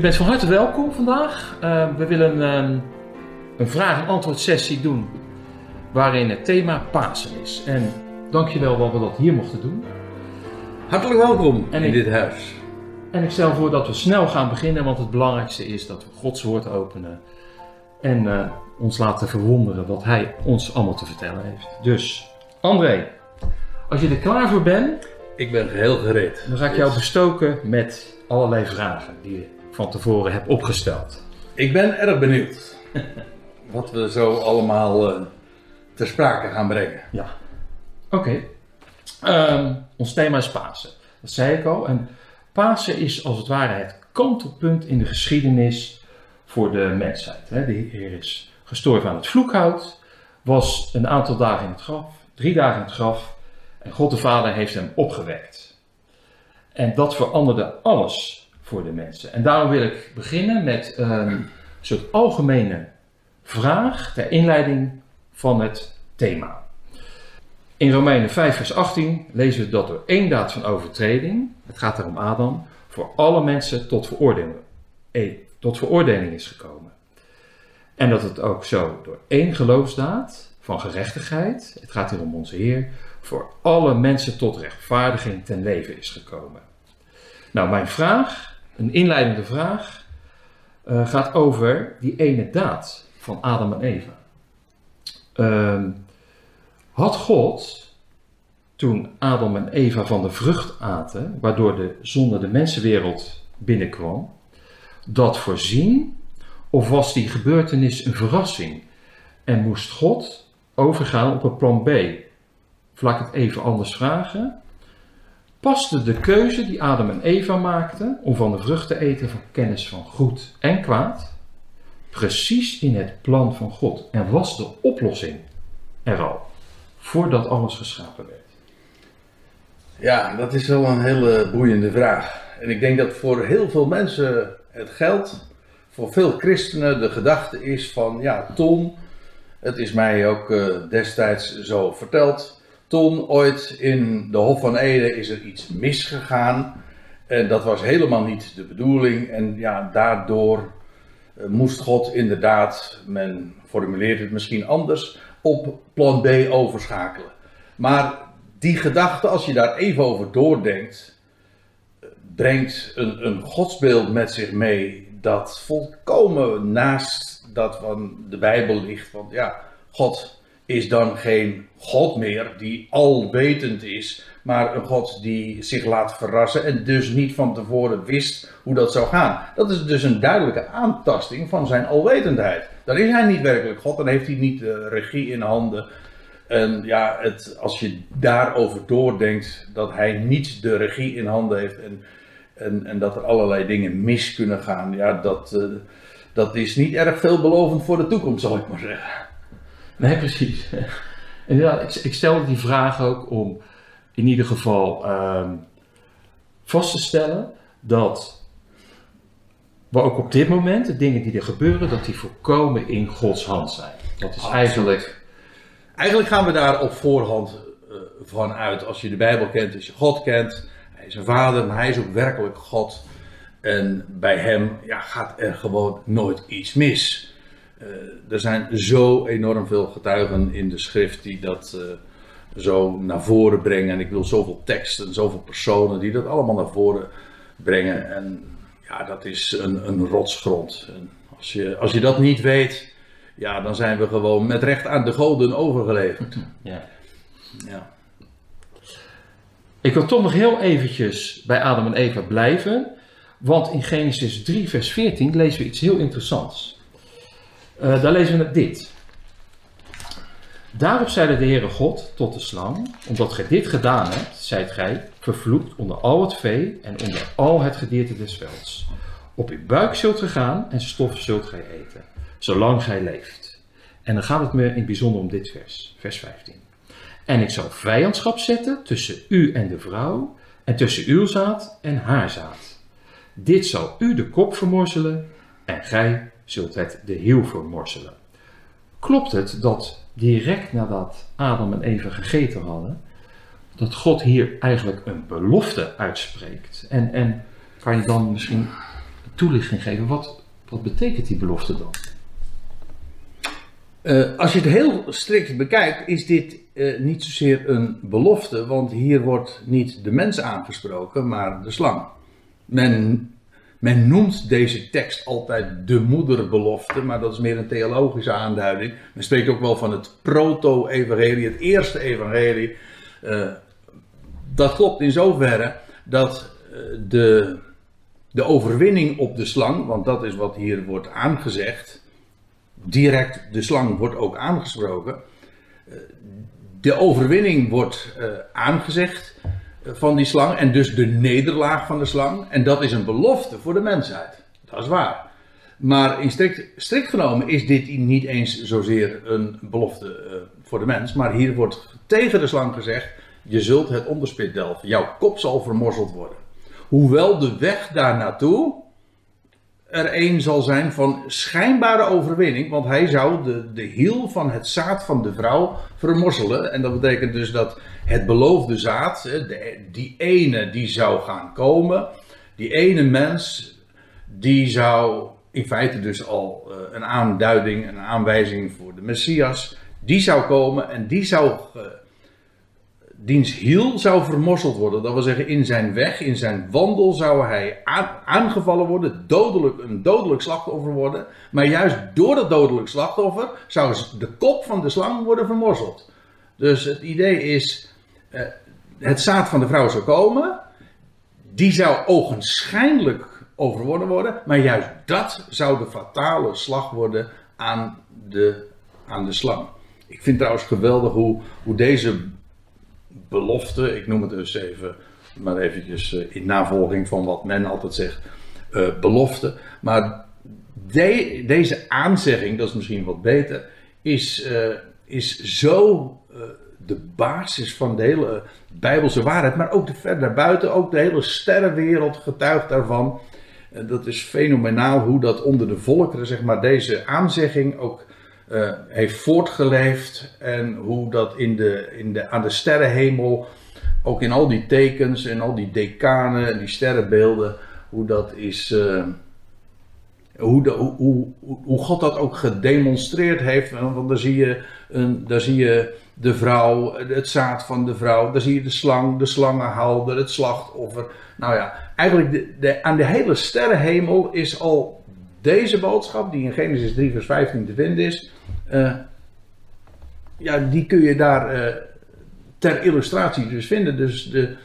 U bent van harte welkom vandaag. Uh, we willen um, een vraag- en antwoord sessie doen waarin het thema Pasen is. En dankjewel dat we dat hier mochten doen. Hartelijk welkom En in ik- dit huis. En ik stel voor dat we snel gaan beginnen, want het belangrijkste is dat we Gods woord openen en eh, ons laten verwonderen wat Hij ons allemaal te vertellen heeft. Dus, André, als je er klaar voor bent, Ik ben geheel gereed. dan ga ik jou bestoken met allerlei vragen die je van tevoren hebt opgesteld. Ik ben erg benieuwd wat we zo allemaal eh, ter sprake gaan brengen. Ja. Oké. Ehm, ons thema is Pasen. Dat zei ik al. En Pasen is als het ware het kantelpunt in de geschiedenis voor de mensheid. hè. De Heer is gestorven aan het vloekhout, was een aantal dagen in het graf, drie dagen in het graf, en God de Vader heeft hem opgewekt. En dat veranderde alles voor de mensen. En daarom wil ik beginnen met ehm, een soort algemene vraag ter inleiding van het thema. In Romeinen 5, vers 18 lezen we dat door één daad van overtreding, het gaat er om Adam, voor alle mensen tot veroordeling, eh, tot veroordeling is gekomen. En dat het ook zo door één geloofsdaad van gerechtigheid, het gaat hier om onze Heer, voor alle mensen tot rechtvaardiging ten leven is gekomen. Nou, mijn vraag, een inleidende vraag, eh, gaat over die ene daad van Adam en Eva. Ehm, had God, toen Adam en Eva van de vrucht aten, waardoor de zonde de mensenwereld binnenkwam, dat voorzien? Of was die gebeurtenis een verrassing? En moest God overgaan op een plan B? Ik het even anders vragen. Paste de keuze die Adam en Eva maakten om van de vrucht te eten van kennis van goed en kwaad, precies in het plan van God? En was de oplossing er al, voordat alles geschapen werd? Ja, dat is wel een hele boeiende vraag. En ik denk dat voor heel veel mensen het geldt. Voor veel christenen de gedachte is van, ja, Ton, het is mij ook eh, destijds zo verteld. Ton, ooit in de Hof van Eden is er iets misgegaan. En dat was helemaal niet de bedoeling. En ja, daardoor eh, moest God inderdaad, men formuleert het misschien anders, op plan B overschakelen. Maar die gedachte, als je daar even over doordenkt, brengt een, een godsbeeld met zich mee dat volkomen naast dat van de Bijbel ligt. Want ja, God is dan geen God meer die alwetend is, maar een God die zich laat verrassen en dus niet van tevoren wist hoe dat zou gaan. Dat is dus een duidelijke aantasting van zijn alwetendheid. Dan is hij niet werkelijk God, dan heeft hij niet de regie in handen. En ja, het, als je daarover doordenkt dat hij niet de regie in handen heeft en, en, en dat er allerlei dingen mis kunnen gaan, ja, dat, eh, dat is niet erg veelbelovend voor de toekomst, zal ik maar zeggen. Nee, precies. En ja, ik, ik stelde die vraag ook om in ieder geval ehm, vast te stellen dat we ook op dit moment, de dingen die er gebeuren, dat die volkomen in Gods hand zijn. Dat is eigenlijk, Eigenlijk gaan we daar op voorhand eh, van uit. Als je de Bijbel kent, als je God kent, hij is een vader, maar hij is ook werkelijk God. En bij hem ja, gaat er gewoon nooit iets mis. Eh, er zijn zo enorm veel getuigen in de schrift die dat eh, zo naar voren brengen. En ik wil zoveel teksten, zoveel personen die dat allemaal naar voren brengen. En ja, dat is een, een rotsgrond. En als, je, als je dat niet weet, ja, dan zijn we gewoon met recht aan de goden overgeleverd. ja. Ja. Ik wil toch nog heel eventjes bij Adam en Eva blijven, want in Genesis 3, vers 14 lezen we iets heel interessants. Eh, daar lezen we dit. Daarop zeide de Heere God tot de slang, omdat gij dit gedaan hebt, zijt gij vervloekt onder al het vee en onder al het gedierte des velds. Op uw buik zult gij gaan en stof zult gij eten, zolang gij leeft. En dan gaat het me in het bijzonder om dit vers, vers 15. En ik zal vijandschap zetten tussen u en de vrouw, en tussen uw zaad en haar zaad. Dit zal u de kop vermorzelen, en gij zult het de hiel vermorzelen. Klopt het dat direct nadat Adam en Eva gegeten hadden, dat God hier eigenlijk een belofte uitspreekt? En, en kan je dan misschien toelichting geven. Wat, wat betekent die belofte dan? Uh, als je het heel strikt bekijkt, is dit uh, niet zozeer een belofte, want hier wordt niet de mens aangesproken, maar de slang. Men, men noemt deze tekst altijd de moederbelofte, maar dat is meer een theologische aanduiding. Men spreekt ook wel van het proto-evangelie, het eerste evangelie. Uh, dat klopt in zoverre dat de, de overwinning op de slang, want dat is wat hier wordt aangezegd, direct de slang wordt ook aangesproken. De overwinning wordt aangezegd van die slang en dus de nederlaag van de slang. En dat is een belofte voor de mensheid. Dat is waar. Maar in strikt, strikt genomen is dit niet eens zozeer een belofte uh, voor de mens. Maar hier wordt tegen de slang gezegd: je zult het onderspit delven. Jouw kop zal vermorzeld worden. Hoewel de weg daar naartoe er een zal zijn van schijnbare overwinning. Want hij zou de, de hiel van het zaad van de vrouw vermorzelen. En dat betekent dus dat het beloofde zaad, die ene die zou gaan komen. Die ene mens, die zou in feite dus al uh, een aanduiding, een aanwijzing voor de Messias. Die zou komen en die zou uh, diens hiel zou vermorzeld worden. Dat wil zeggen, in zijn weg, in zijn wandel zou hij aangevallen worden, dodelijk, een dodelijk slachtoffer worden. Maar juist door dat dodelijk slachtoffer zou de kop van de slang worden vermorzeld. Dus het idee is, eh, het zaad van de vrouw zou komen, die zou ogenschijnlijk overwonnen worden, maar juist dat zou de fatale slag worden aan de, aan de slang. Ik vind trouwens geweldig hoe, hoe deze belofte, ik noem het dus even, maar eventjes uh, in navolging van wat men altijd zegt, uh, belofte. Maar de, deze aanzegging, dat is misschien wat beter, is, uh, is zo de basis van de hele Bijbelse waarheid, maar ook de verder daarbuiten, ook de hele sterrenwereld getuigt daarvan. dat is fenomenaal hoe dat onder de volkeren, zeg maar, deze aanzegging ook uh, heeft voortgeleefd. En hoe dat in de, in de, aan de sterrenhemel, ook in al die tekens en al die decanen en die sterrenbeelden, hoe dat is. Uh, hoe, hoe, hoe, hoe, God dat ook gedemonstreerd heeft. Want daar zie, je een, daar zie je de vrouw, het zaad van de vrouw. Daar zie je de slang, de slangenhouder, het slachtoffer. Nou ja, eigenlijk de, de, aan de hele sterrenhemel is al deze boodschap, die in Genesis 3, vers 15 te vinden is, uh, ja, die kun je daar uh, ter illustratie dus vinden. Dus, de,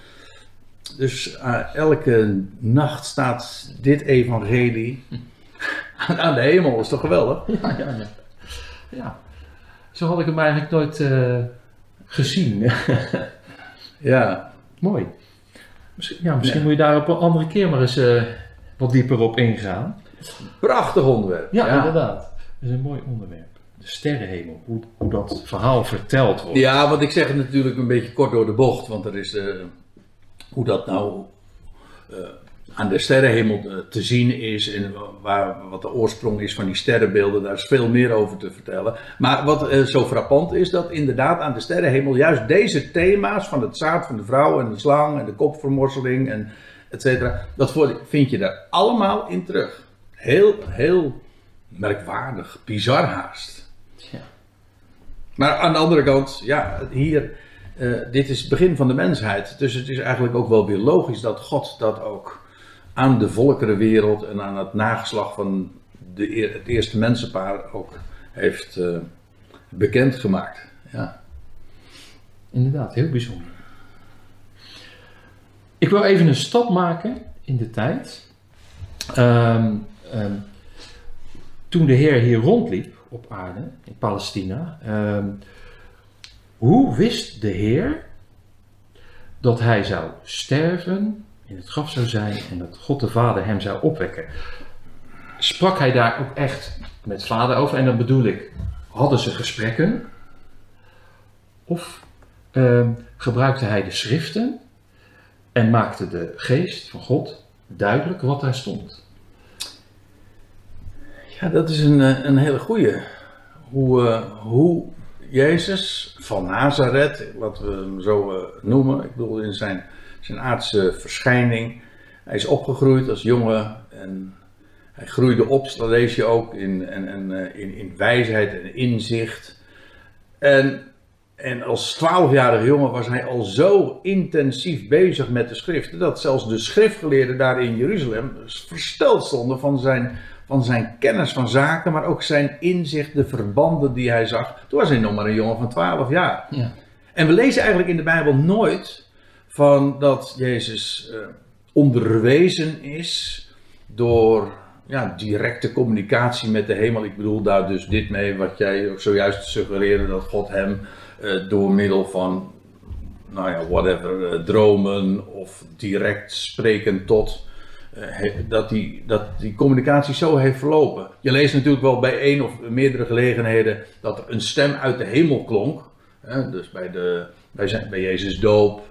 dus uh, elke nacht staat dit evangelie aan de hemel. is toch geweldig? Ja, ja, ja. ja. Zo had ik hem eigenlijk nooit gezien. ja. Mooi. Misschien, ja, misschien moet je daar op een andere keer maar eens wat dieper op ingaan. Prachtig onderwerp. Ja, ja, inderdaad. Dat is een mooi onderwerp. De sterrenhemel, hoe, hoe dat verhaal verteld wordt. Ja, want ik zeg het natuurlijk een beetje kort door de bocht, want er is uh, hoe dat nou uh, aan de sterrenhemel uh, te zien is en waar, wat de oorsprong is van die sterrenbeelden, daar is veel meer over te vertellen. Maar wat zo frappant is, dat inderdaad aan de sterrenhemel juist deze thema's van het zaad van de vrouw en de slang en de kopvermorseling en et cetera, dat vind je daar allemaal in terug. Heel, heel merkwaardig, bizar haast. Ja. Maar aan de andere kant, ja, hier, uh, dit is het begin van de mensheid. Dus het is eigenlijk ook wel weer logisch dat God dat ook aan de volkerenwereld en aan het nageslag van de, het eerste mensenpaar ook heeft uh, bekendgemaakt. Ja. Inderdaad, heel bijzonder. Ik wil even een stap maken in de tijd. Um, um, toen de Heer hier rondliep op aarde, in Palestina, um, hoe wist de Heer dat hij zou sterven, in het graf zou zijn en dat God de Vader hem zou opwekken? Sprak hij daar ook echt met Vader over? En dan bedoel ik, hadden ze gesprekken? Of um, gebruikte hij de schriften en maakte de geest van God duidelijk wat daar stond? Ja, dat is een, eh, een hele goede. Hoe, uh, hoe Jezus van Nazareth, laten we hem zo uh, noemen, ik bedoel in zijn, zijn aardse verschijning, hij is opgegroeid als jongen en hij groeide op, dat lees je ook, in, en, eh, in, in wijsheid en inzicht. En, en als twaalfjarige jongen was hij al zo intensief bezig met de schriften, dat zelfs de schriftgeleerden daar in Jeruzalem versteld stonden van zijn, van zijn kennis van zaken, maar ook zijn inzicht, de verbanden die hij zag. Toen was hij nog maar een jongen van twaalf jaar. Ja. En we lezen eigenlijk in de Bijbel nooit van dat Jezus eh, onderwezen is door ja, directe communicatie met de hemel. Ik bedoel daar dus dit mee, wat jij zojuist suggereerde, dat God hem eh, door middel van, nou ja, whatever, eh, dromen of direct spreken tot, dat, die, dat die communicatie zo heeft verlopen. Je leest natuurlijk wel bij één of meerdere gelegenheden dat er een stem uit de hemel klonk. Hè, dus bij, de, bij, zijn, bij Jezus doop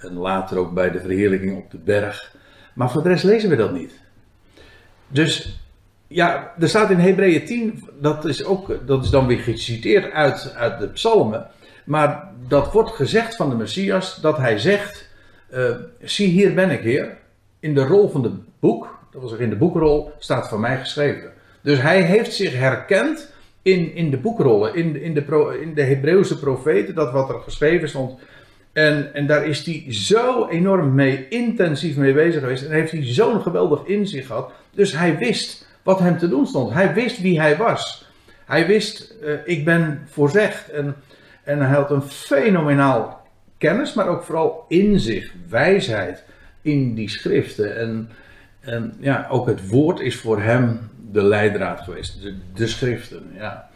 en later ook bij de verheerlijking op de berg. Maar voor de rest lezen we dat niet. Dus ja, er staat in Hebreeën 10, dat is, ook, dat is dan weer geciteerd uit, uit de psalmen. Maar dat wordt gezegd van de Messias, dat hij zegt, eh, zie hier ben ik heer. In de rol van het boek, dat wil zeggen in de boekrol, staat van mij geschreven. Dus hij heeft zich herkend in, in de boekrollen, in, de- in de, pro- in de Hebreeuwse profeten, dat wat er geschreven stond. En, en daar is hij zo enorm mee, intensief mee bezig geweest. En heeft hij zo'n geweldig inzicht gehad. Dus hij wist wat hem te doen stond. Hij wist wie hij was. Hij wist, eh, ik ben voorzegd. En, en hij had een fenomenaal kennis, maar ook vooral inzicht, wijsheid in die schriften. En, en ja, ook het woord is voor hem de leidraad geweest. De, schriften, ja.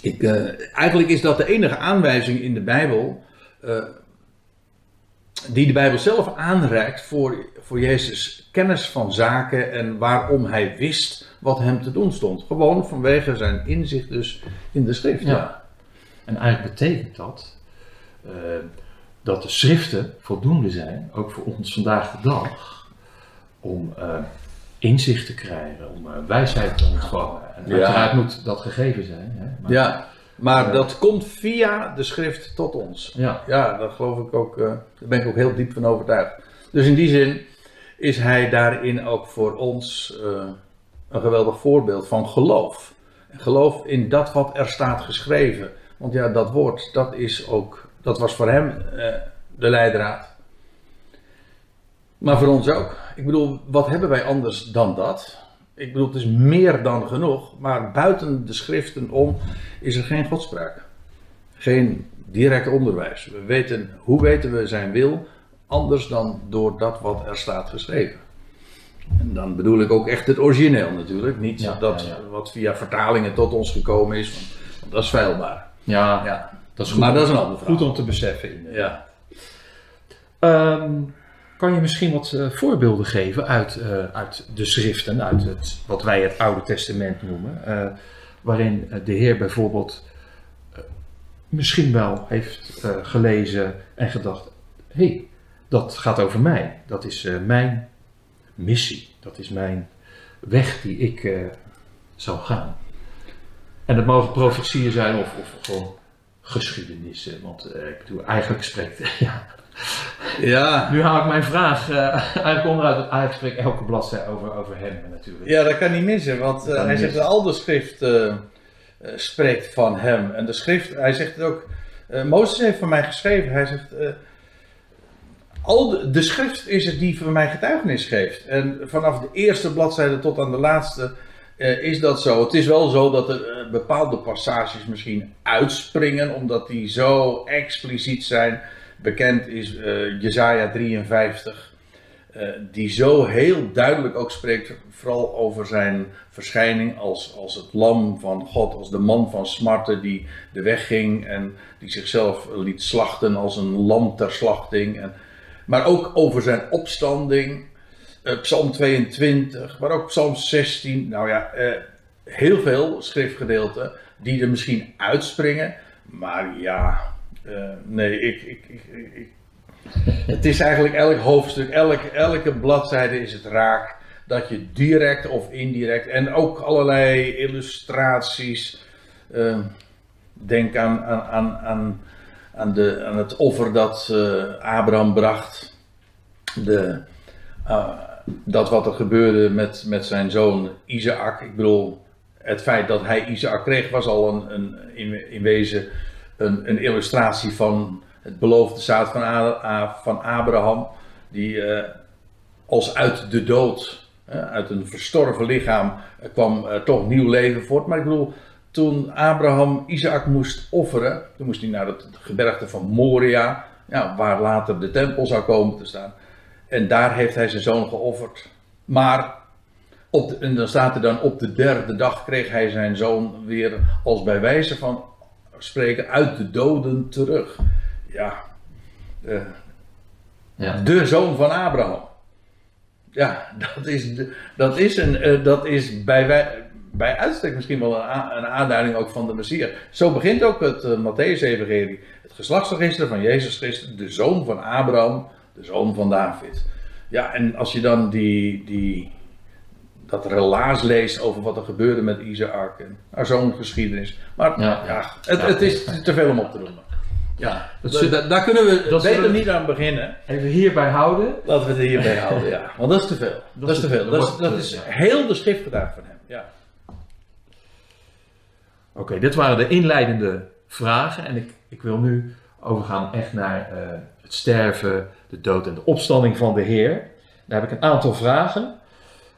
Ik, eh, eigenlijk is dat de enige aanwijzing in de Bijbel. eh, die de Bijbel zelf aanreikt voor, voor Jezus' kennis van zaken en waarom hij wist wat hem te doen stond. Gewoon vanwege zijn inzicht dus in de schrift. Ja. En eigenlijk betekent dat eh, dat de schriften voldoende zijn, ook voor ons vandaag de dag, om eh, inzicht te krijgen, om eh, wijsheid te ontvangen. En Ja. uiteraard moet dat gegeven zijn. Hè? Maar, Ja, maar Ja. dat komt via de schrift tot ons. ja. Ja, daar geloof ik ook, eh, daar ben ik ook heel diep van overtuigd. Dus in die zin is hij daarin ook voor ons eh, een geweldig voorbeeld van geloof. Geloof in dat wat er staat geschreven. Want ja, dat woord, dat is ook, dat was voor hem eh, de leidraad. Maar voor ons ook. Ik bedoel, wat hebben wij anders dan dat? Ik bedoel, het is meer dan genoeg, maar buiten de schriften om is er geen godspraak. Geen direct onderwijs. We weten, hoe weten we zijn wil anders dan door dat wat er staat geschreven. En dan bedoel ik ook echt het origineel natuurlijk. Niet Ja, dat ja, ja. wat via vertalingen tot ons gekomen is. Want, want dat is feilbaar. Ja, Ja. Dat is goed, Maar dat is een ander verhaal. goed om te beseffen. inderdaad. Ja. Ehm, kan je misschien wat eh, voorbeelden geven uit, eh, uit de schriften, uit het, wat wij het Oude Testament noemen, eh, waarin de Heer bijvoorbeeld misschien wel heeft gelezen en gedacht: hé, hey, dat gaat over mij, dat is mijn missie, dat is mijn weg die ik zal gaan. En dat mogen profetieën zijn of, of gewoon geschiedenissen, want eh, ik bedoel, eigenlijk spreekt, ja, Ja. nu haal ik mijn vraag eh, eigenlijk onderuit, want eigenlijk spreekt elke bladzij over, over hem natuurlijk. ja, dat kan niet missen. Want eh, hij zegt dat al de schrift eh, eh, spreekt van hem. En de schrift, hij zegt het ook. eh, Mozes heeft van mij geschreven. Hij zegt. eh, al de, de schrift is het die van mij getuigenis geeft. En vanaf de eerste bladzijde tot aan de laatste eh, is dat zo. Het is wel zo dat er eh, bepaalde passages misschien uitspringen, omdat die zo expliciet zijn. Bekend is eh Jezaja 53, eh, die zo heel duidelijk ook spreekt, vooral over zijn verschijning als, als het lam van God, als de man van smarten die de weg ging en die zichzelf liet slachten als een lam ter slachting. En, maar ook over zijn opstanding. Eh, Psalm 22, maar ook Psalm 16. Nou ja, eh, heel veel schriftgedeelten die er misschien uitspringen. Maar ja, eh, nee, ik, ik, ik, ik- het is eigenlijk elk hoofdstuk, elk, elke bladzijde is het raak. Dat je direct of indirect en ook allerlei illustraties. denk aan, aan, aan, aan, de, aan het offer dat eh, Abraham bracht. De, dat wat er gebeurde met, met zijn zoon Isaac. Ik bedoel, het feit dat hij Isaac kreeg was al een, een, in, in wezen een, een illustratie van het beloofde zaad van, van Abraham. Die eh, als uit de dood, uit een verstorven lichaam, kwam uh, toch nieuw leven voort. Maar ik bedoel, toen Abraham Isaac moest offeren, toen moest hij naar het gebergte van Moria, ja, waar later de tempel zou komen te staan. En daar heeft hij zijn zoon geofferd. Maar, op en dan staat er dan op de derde dag kreeg hij zijn zoon weer als bij wijze van spreken uit de doden terug. Ja, uh, ja. de zoon van Abraham. Ja, dat is, dat is, een, uh, dat is bij, wij, bij uitstek misschien wel een, een, aanduiding ook van de Messias. Zo begint ook het uh, Matthäus-evangelie. Het geslachtsregister van Jezus Christus, de zoon van Abraham, de zoon van David. Ja, en als je dan die, die, dat relaas leest over wat er gebeurde met Isaac en nou, zo'n geschiedenis. Maar ja, ja het, het, is te veel om op te noemen. Ja, dat, da, daar kunnen we dat beter niet aan beginnen. Even hierbij houden. Laten we het hierbij houden, ja. Want dat is te veel. Dat, is te veel. Dat is, dat is heel de schrift gedaan van hem, ja. Oké, dit waren de inleidende vragen. En ik, ik wil nu overgaan echt naar uh, het sterven, de dood en de opstanding van de Heer. Daar heb ik een aantal vragen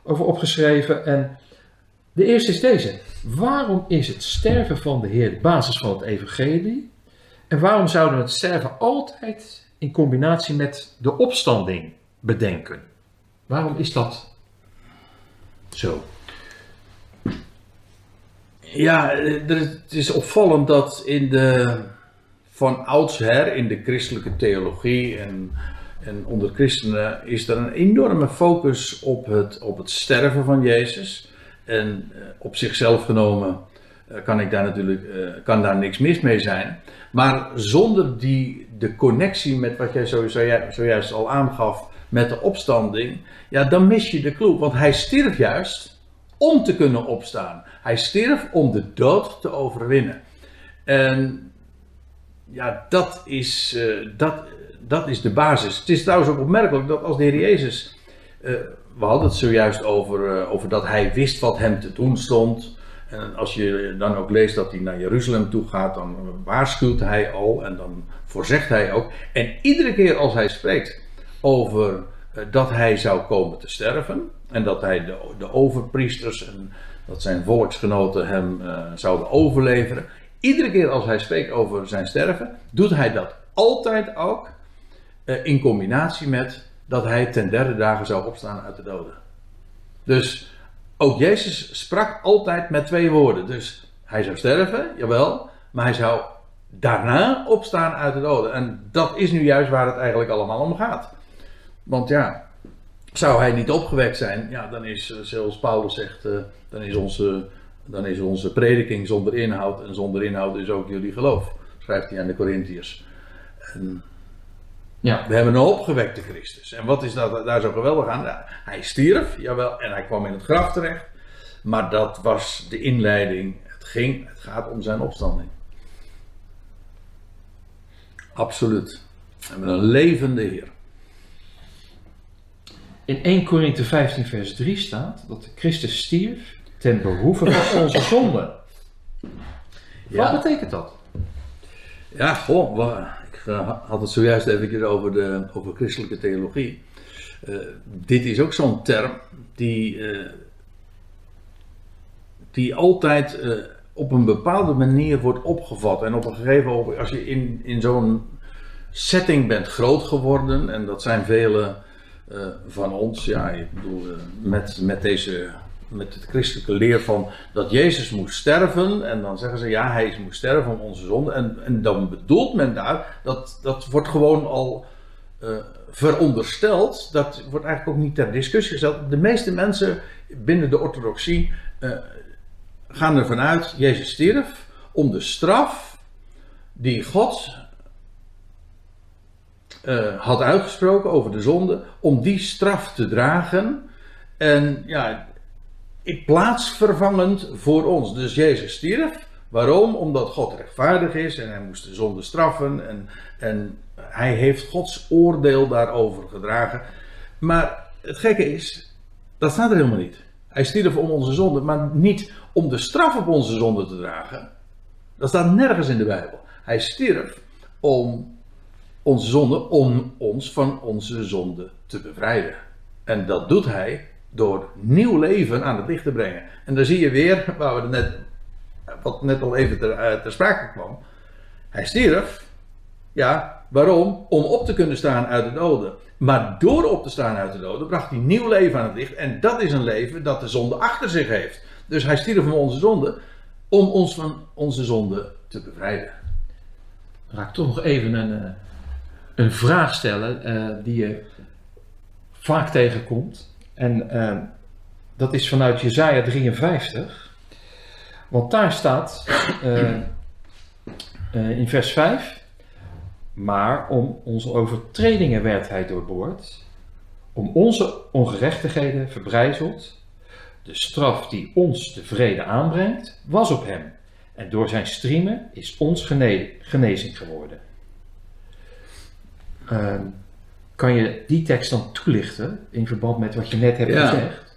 over opgeschreven. En de eerste is deze. Waarom is het sterven van de Heer de basis van het evangelie? En waarom zouden we het sterven altijd in combinatie met de opstanding bedenken? Waarom is dat zo? Ja, het is opvallend dat in de, van oudsher in de christelijke theologie en, en onder christenen is er een enorme focus op het, op het sterven van Jezus. En eh, op zichzelf genomen eh, kan ik daar natuurlijk eh, kan daar niks mis mee zijn. Maar zonder die, de connectie met wat jij zojuist, zojuist al aangaf met de opstanding, ja, dan mis je de clue. Want hij stierf juist om te kunnen opstaan. Hij stierf om de dood te overwinnen. En ja, dat is, uh, dat, dat is de basis. Het is trouwens ook opmerkelijk dat als de Heer Jezus. Uh, we hadden het zojuist over, uh, over dat hij wist wat hem te doen stond. En als je dan ook leest dat hij naar Jeruzalem toe gaat, dan waarschuwt hij al en dan voorzegt hij ook. En iedere keer als hij spreekt over dat hij zou komen te sterven en dat hij de, de overpriesters en dat zijn volksgenoten hem zouden overleveren. Iedere keer als hij spreekt over zijn sterven, doet hij dat altijd ook uh, in combinatie met dat hij ten derde dagen zou opstaan uit de doden. Dus ook Jezus sprak altijd met twee woorden. Dus hij zou sterven, jawel, maar hij zou daarna opstaan uit de doden. En dat is nu juist waar het eigenlijk allemaal om gaat. Want ja, zou hij niet opgewekt zijn, ja, dan is, eh, zoals Paulus zegt, uh, dan, is onze, dan is onze prediking zonder inhoud. En zonder inhoud is ook jullie geloof, schrijft hij aan de Corinthiërs. Ja. We hebben een opgewekte Christus. En wat is dat, daar zo geweldig aan? Hij stierf, jawel, en hij kwam in het graf terecht. Maar dat was de inleiding. Het ging, het gaat om zijn opstanding. Absoluut. We hebben een levende Heer. In 1 Korinthe 15 vers 3 staat dat Christus stierf ten behoeve van onze zonde. Wat betekent dat? Ja, goh, ik eh, had het zojuist even over, de, over christelijke theologie. Uh, dit is ook zo'n term die, uh, die altijd uh, op een bepaalde manier wordt opgevat. En op een gegeven moment, als je in, in zo'n setting bent groot geworden, en dat zijn vele van ons, ja, ik bedoel, met, met deze, met het christelijke leer van dat Jezus moest sterven. En dan zeggen ze, ja, hij moest sterven om onze zonde. En, en dan bedoelt men daar, dat, dat wordt gewoon al uh, verondersteld. Dat wordt eigenlijk ook niet ter discussie gesteld. De meeste mensen binnen de orthodoxie gaan ervan uit, Jezus stierf om de straf die God uh, had uitgesproken over de zonde, om die straf te dragen. En ja, plaatsvervangend voor ons. Dus Jezus stierf. Waarom? Omdat God rechtvaardig is en hij moest de zonde straffen. En, en hij heeft Gods oordeel daarover gedragen. Maar het gekke is, dat staat er helemaal niet. Hij stierf om onze zonde, maar niet om de straf op onze zonde te dragen. Dat staat nergens in de Bijbel. Hij stierf om onze zonde, om ons van onze zonde te bevrijden. En dat doet hij door nieuw leven aan het licht te brengen. En dan zie je weer, waar we net, wat net al even ter, uh, ter sprake kwam. Hij stierf, ja, waarom? Om op te kunnen staan uit de doden. Maar door op te staan uit de doden bracht hij nieuw leven aan het licht. En dat is een leven dat de zonde achter zich heeft. Dus hij stierf van onze zonde om ons van onze zonde te bevrijden. Raak ik toch nog even een, eh, een vraag stellen uh, die je vaak tegenkomt. En uh, dat is vanuit Jezaja 53. Want daar staat in vers 5. Maar om onze overtredingen werd hij doorboord, om onze ongerechtigheden verbrijzeld. De straf die ons de vrede aanbrengt, was op hem. En door zijn striemen is ons gene genezing geworden. Uh, kan je die tekst dan toelichten in verband met wat je net hebt ja. gezegd?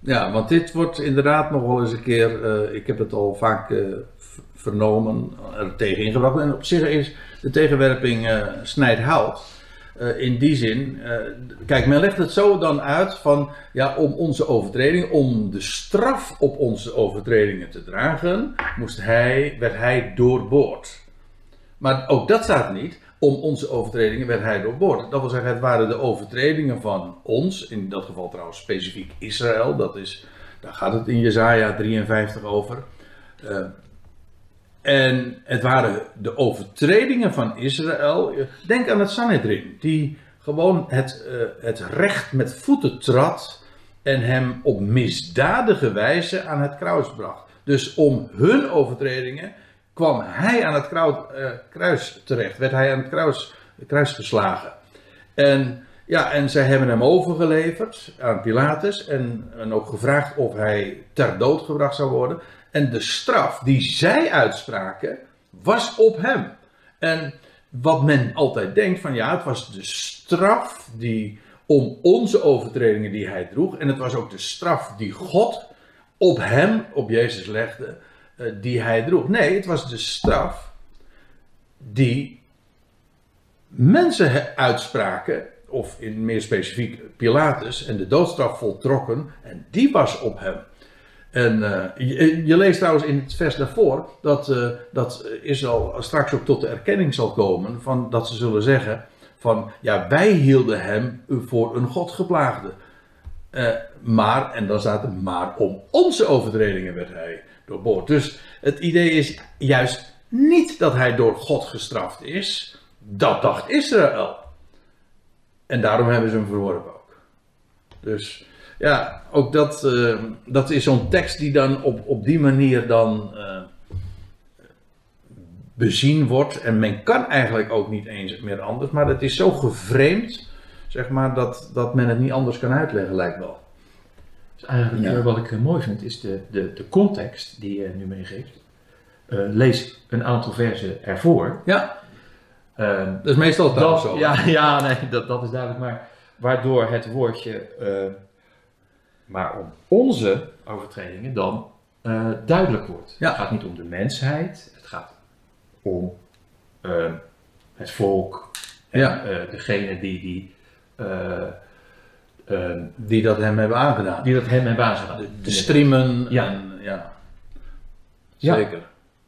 Ja, want dit wordt inderdaad nog wel eens een keer, uh, ik heb het al vaak uh, vernomen, er tegen ingebracht. En op zich is de tegenwerping uh, snijdt hout. In die zin, kijk, men legt het zo dan uit van, ja, om onze overtreding, om de straf op onze overtredingen te dragen, moest hij, werd hij doorboord. Maar ook dat staat niet, om onze overtredingen werd hij doorboord. Dat wil zeggen, het waren de overtredingen van ons, in dat geval trouwens specifiek Israël, dat is, daar gaat het in Jezaja 53 over. Uh, en het waren de overtredingen van Israël. Denk aan het Sanhedrin, die gewoon het, uh, het recht met voeten trad en hem op misdadige wijze aan het kruis bracht. Dus om hun overtredingen kwam hij aan het kruis, uh, kruis terecht, werd hij aan het kruis, kruis geslagen. En ja, en zij hebben hem overgeleverd aan Pilatus en, en ook gevraagd of hij ter dood gebracht zou worden. En de straf die zij uitspraken, was op hem. En wat men altijd denkt van ja, het was de straf die om onze overtredingen die hij droeg. En het was ook de straf die God op hem, op Jezus legde, die hij droeg. Nee, het was de straf die mensen uitspraken, of in meer specifiek Pilatus, en de doodstraf voltrokken. En die was op hem. En uh, je, je, leest trouwens in het vers daarvoor dat, uh, dat Israël straks ook tot de erkenning zal komen van dat ze zullen zeggen van ja wij hielden hem voor een God geplaagde. Uh, maar, en dan staat er maar om onze overtredingen werd hij doorboord. Dus het idee is juist niet dat hij door God gestraft is. Dat dacht Israël. En daarom hebben ze hem verworpen ook. Dus ja, ook dat, uh, dat is zo'n tekst die dan op, op die manier dan uh, bezien wordt. En men kan eigenlijk ook niet eens meer anders. Maar het is zo gevreemd, zeg maar, dat, dat men het niet anders kan uitleggen, lijkt wel. Dus eigenlijk ja. wat ik mooi vind, is de, de, de context die je nu meegeeft. Uh, lees een aantal versen ervoor. Ja. Uh, dat is meestal dat, zo. Ja, ja nee, dat, dat is duidelijk. Maar waardoor het woordje uh, maar om onze overtredingen dan duidelijk wordt. Ja. Het gaat niet om de mensheid, het gaat om het volk en Ja. degene die, die, Die dat hem hebben aangedaan. die dat hem hebben aangedaan. De, de streamen. Ja. En, ja. Ja. Zeker.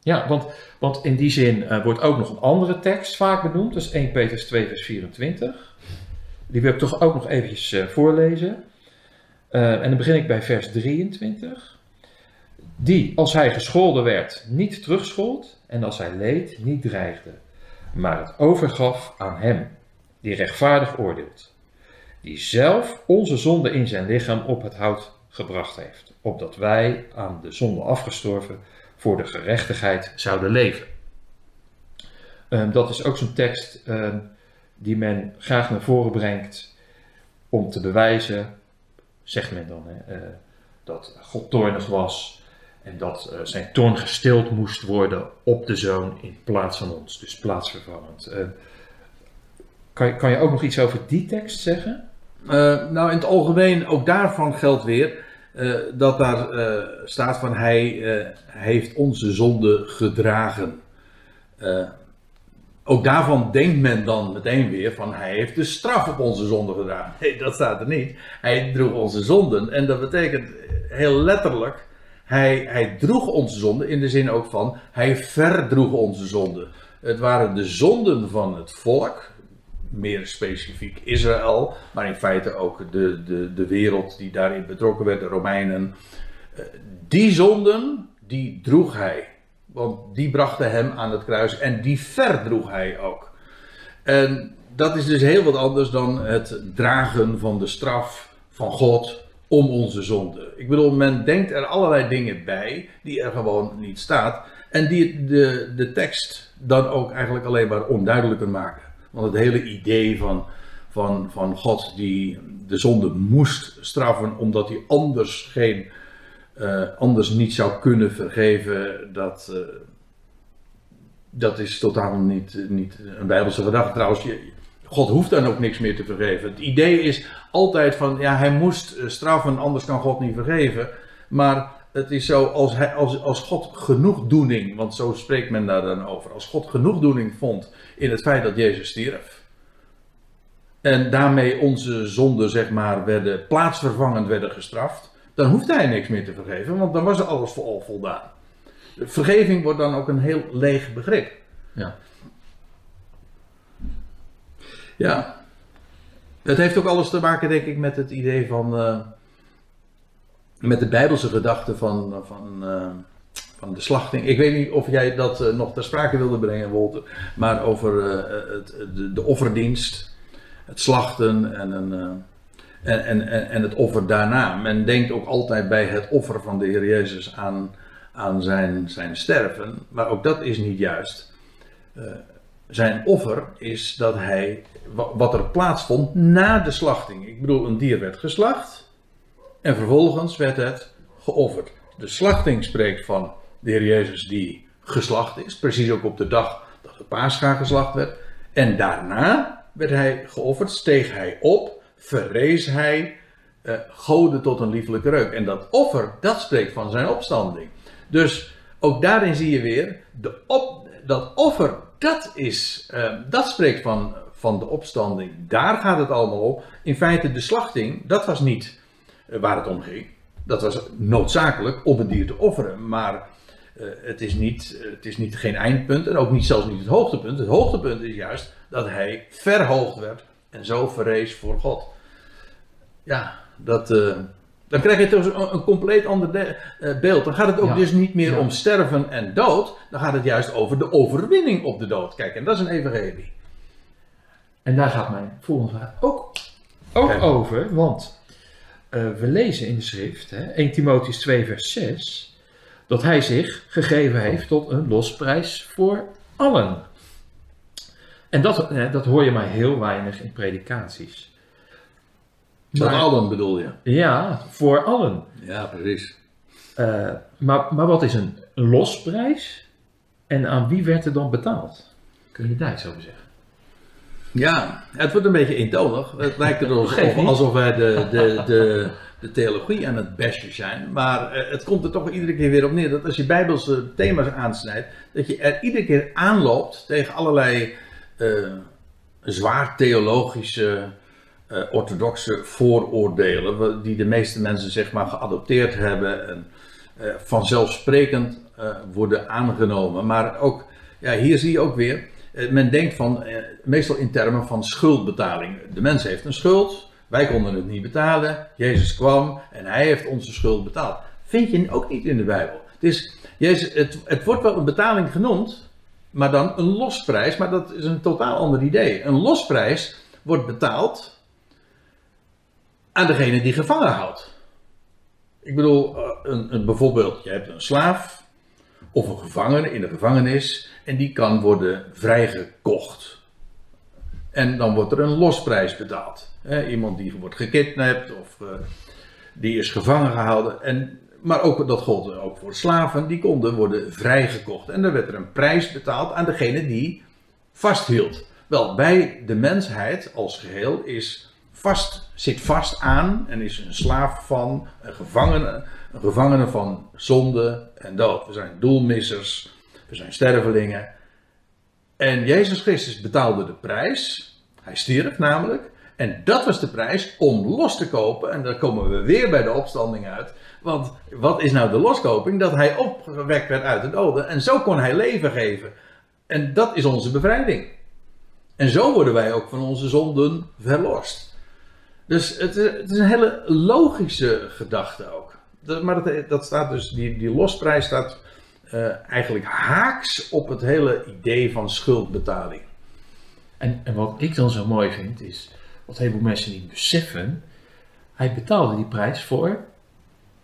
Ja, want, want in die zin uh, wordt ook nog een andere tekst vaak benoemd. Dat is 1 Petrus 2 vers 24. Die wil ik toch ook nog eventjes uh, voorlezen. En dan begin ik bij vers 23. Die, als hij gescholden werd, niet terugschold. En als hij leed, niet dreigde. Maar het overgaf aan hem, die rechtvaardig oordeelt. Die zelf onze zonde in zijn lichaam op het hout gebracht heeft. Opdat wij aan de zonde afgestorven voor de gerechtigheid zouden leven. Um, dat is ook zo'n tekst um, die men graag naar voren brengt om te bewijzen, zegt men dan, hè, uh, dat God toornig was en dat uh, zijn toorn gestild moest worden op de zoon in plaats van ons, dus plaatsvervangend. Uh, kan, kan je ook nog iets over die tekst zeggen? Eh, nou, in het algemeen, ook daarvan geldt weer eh, dat daar eh, staat van hij heeft onze zonde gedragen. Ook daarvan denkt men dan meteen weer van hij heeft de straf op onze zonde gedragen. Nee, dat staat er niet. Hij droeg onze zonden. En dat betekent heel letterlijk, hij, hij droeg onze zonden in de zin ook van hij verdroeg onze zonden. Het waren de zonden van het volk, meer specifiek Israël, maar in feite ook de, de, de wereld die daarin betrokken werd, de Romeinen. Eh, Die zonden, die droeg hij. Want die brachten hem aan het kruis en die verdroeg hij ook. En dat is dus heel wat anders dan het dragen van de straf van God om onze zonde. Ik bedoel, men denkt er allerlei dingen bij die er gewoon niet staat. En die de, de tekst dan ook eigenlijk alleen maar onduidelijker maken. Want het hele idee van, van, van God die de zonde moest straffen omdat hij anders, geen, eh, anders niet zou kunnen vergeven, dat, eh, dat is totaal niet, niet een bijbelse gedachte. Trouwens, je, God hoeft dan ook niks meer te vergeven. Het idee is altijd van, ja, hij moest eh, straffen, anders kan God niet vergeven. Maar het is zo, als, hij, als, als God genoegdoening, want zo spreekt men daar dan over, als God genoegdoening vond in het feit dat Jezus stierf. En daarmee onze zonden, zeg maar, werden plaatsvervangend werden gestraft. Dan hoeft hij niks meer te vergeven, want dan was er alles voor al voldaan. Vergeving wordt dan ook een heel leeg begrip. Ja. Ja. Het heeft ook alles te maken, denk ik, met het idee van. eh, met de Bijbelse gedachte van, van, eh, van de slachting. Ik weet niet of jij dat eh, nog ter sprake wilde brengen, Wolter. Maar over eh, het, de, offerdienst, het slachten en, een, en, en, en, het offer daarna. Men denkt ook altijd bij het offer van de Heer Jezus aan, aan zijn, zijn sterven. Maar ook dat is niet juist. Zijn offer is dat hij, wa- wat er plaatsvond na de slachting. Ik bedoel, een dier werd geslacht en vervolgens werd het geofferd. De slachting spreekt van de Heer Jezus die geslacht is, precies ook op de dag dat de paascha geslacht werd. En daarna werd hij geofferd, steeg hij op, verrees hij, eh, goden tot een lieflijke reuk. En dat offer, dat spreekt van zijn opstanding. Dus ook daarin zie je weer, de op, dat offer, dat, is, eh, dat spreekt van, van de opstanding. Daar gaat het allemaal op. In feite, de slachting, dat was niet waar het om ging. Dat was noodzakelijk om een dier te offeren. Maar eh, het, is niet, het is niet geen eindpunt en ook niet, zelfs niet het hoogtepunt. Het hoogtepunt is juist dat hij verhoogd werd en zo verrees voor God. Ja, dat, eh, dan krijg je toch een, een compleet ander de- eh, beeld. Dan gaat het ook Ja. dus niet meer Ja. om sterven en dood. Dan gaat het juist over de overwinning op de dood. Kijk, en dat is een evangelie. En daar gaat mijn volgende vraag ook, ook Kijk. over, want eh, we lezen in de schrift, hè, 1 Timotheüs 2 vers 6, dat hij zich gegeven heeft tot een losprijs voor allen. En dat, hè, dat hoor je maar heel weinig in predikaties. Dat Maar- allen bedoel je. Ja, voor allen. Ja, precies. Eh, maar, maar wat is een losprijs? En aan wie werd er dan betaald? Kun je daar iets over zeggen? Ja, het wordt een beetje eentonig. Het lijkt er alsof, alsof wij de, de, de, de theologie aan het bashen zijn. Maar eh, het komt er toch iedere keer weer op neer dat als je bijbelse thema's aansnijdt, dat je er iedere keer aanloopt tegen allerlei eh, zwaar theologische, eh, orthodoxe vooroordelen, die de meeste mensen zeg maar geadopteerd hebben en vanzelfsprekend worden aangenomen. Maar ook, ja, hier zie je ook weer, men denkt van, eh, meestal in termen van schuldbetaling. De mens heeft een schuld, wij konden het niet betalen, Jezus kwam en hij heeft onze schuld betaald. Vind je ook niet in de Bijbel. Het, is, Jezus, het, het wordt wel een betaling genoemd, maar dan een losprijs, maar dat is een totaal ander idee. Een losprijs wordt betaald aan degene die gevangen houdt. Ik bedoel, eh, een, een, bijvoorbeeld, je hebt een slaaf of een gevangene in de gevangenis en die kan worden vrijgekocht. En dan wordt er een losprijs betaald. Iemand die wordt gekidnapt of eh, die is gevangen gehouden. En, maar ook, dat gold ook voor slaven, die konden worden vrijgekocht. En dan werd er een prijs betaald aan degene die vasthield. Wel, bij de mensheid als geheel is vast, zit vast aan en is een slaaf van, een gevangene, een gevangene van zonde en dood. We zijn doelmissers, we zijn stervelingen. En Jezus Christus betaalde de prijs. Hij stierf namelijk. En dat was de prijs om los te kopen. En dan komen we weer bij de opstanding uit. Want wat is nou de loskoping? Dat hij opgewekt werd uit de doden. En zo kon hij leven geven. En dat is onze bevrijding. En zo worden wij ook van onze zonden verlost. Dus het, het is een hele logische gedachte ook. Maar dat, dat, staat dus, die, die losprijs staat uh, eigenlijk haaks op het hele idee van schuldbetaling. En, en wat ik dan zo mooi vind is, wat heel veel mensen niet beseffen, hij betaalde die prijs voor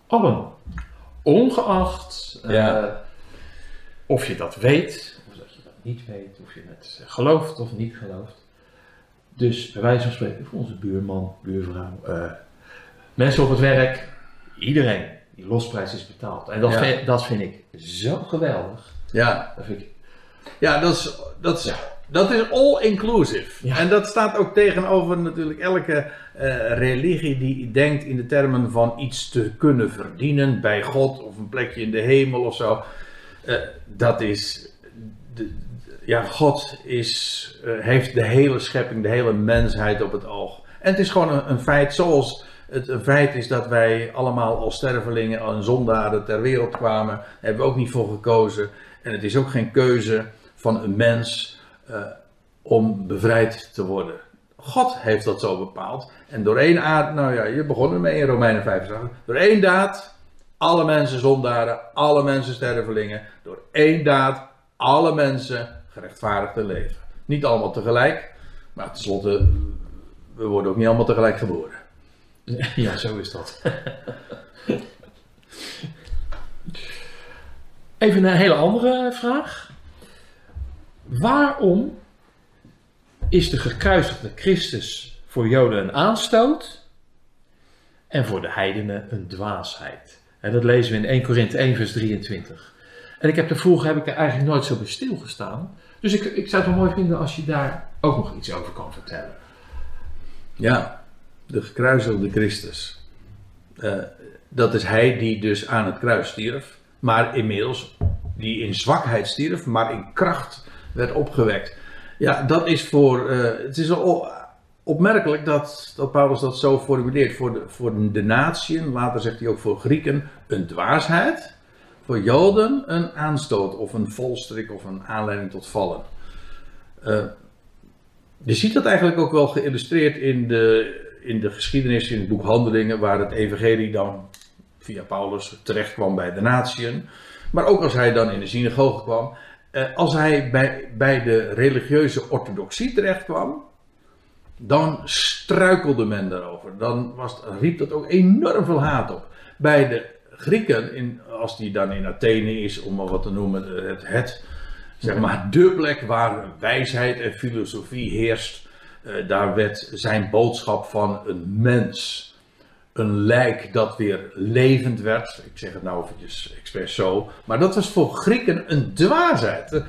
allen. Ongeacht uh, of je dat weet, of dat je dat niet weet, of je het gelooft of niet gelooft. Dus bij wijze van spreken voor onze buurman, buurvrouw, uh, mensen op het werk, iedereen. Die losprijs is betaald. En dat, Ja. vind, dat vind ik zo geweldig. Ja, Dat vind ik, ja dat, is, dat, is, dat is all inclusive. Ja. En dat staat ook tegenover natuurlijk elke eh, religie die denkt in de termen van iets te kunnen verdienen bij God of een plekje in de hemel of zo. Eh, dat is. De, ja, God is, eh, heeft de hele schepping, de hele mensheid op het oog. En het is gewoon een, een feit zoals het feit is dat wij allemaal als stervelingen en zondaren ter wereld kwamen. Daar hebben we ook niet voor gekozen. En het is ook geen keuze van een mens eh, om bevrijd te worden. God heeft dat zo bepaald. En door één aard, nou ja, je begon ermee in Romeinen 5. Door één daad, alle mensen zondaren, alle mensen stervelingen. Door één daad, alle mensen gerechtvaardigd te leven. Niet allemaal tegelijk, maar tenslotte, we worden ook niet allemaal tegelijk geboren. ja, zo is dat. Even een hele andere vraag. Waarom is de gekruisigde Christus voor Joden een aanstoot en voor de heidenen een dwaasheid? En dat lezen we in 1 Korinthe 1 vers 23. En ik heb er vroeger heb ik er eigenlijk nooit zo bij stilgestaan. Dus ik, ik zou het wel mooi vinden als je daar ook nog iets over kan vertellen. Ja, de gekruisigde Christus. Eh, dat is hij die dus aan het kruis stierf, maar inmiddels die in zwakheid stierf, maar in kracht werd opgewekt. Ja, dat is voor. eh, het is opmerkelijk dat, dat Paulus dat zo formuleert. Voor de, voor de natieën, later zegt hij ook voor Grieken, een dwaasheid. Voor Joden een aanstoot of een volstrik of een aanleiding tot vallen. Eh, je ziet dat eigenlijk ook wel geïllustreerd in de, in de geschiedenis, in het boek Handelingen, waar het evangelie dan via Paulus terecht kwam bij de natieën. Maar ook als hij dan in de synagoge kwam. Eh, als hij bij, bij de religieuze orthodoxie terecht kwam, dan struikelde men daarover. Dan was, riep dat ook enorm veel haat op. Bij de Grieken, in, als die dan in Athene is, om maar wat te noemen, het, het zeg maar, de plek waar wijsheid en filosofie heerst, eh, daar werd zijn boodschap van een mens, een lijk dat weer levend werd. Ik zeg het nou eventjes expres zo, maar dat was voor Grieken een dwaasheid. Eh,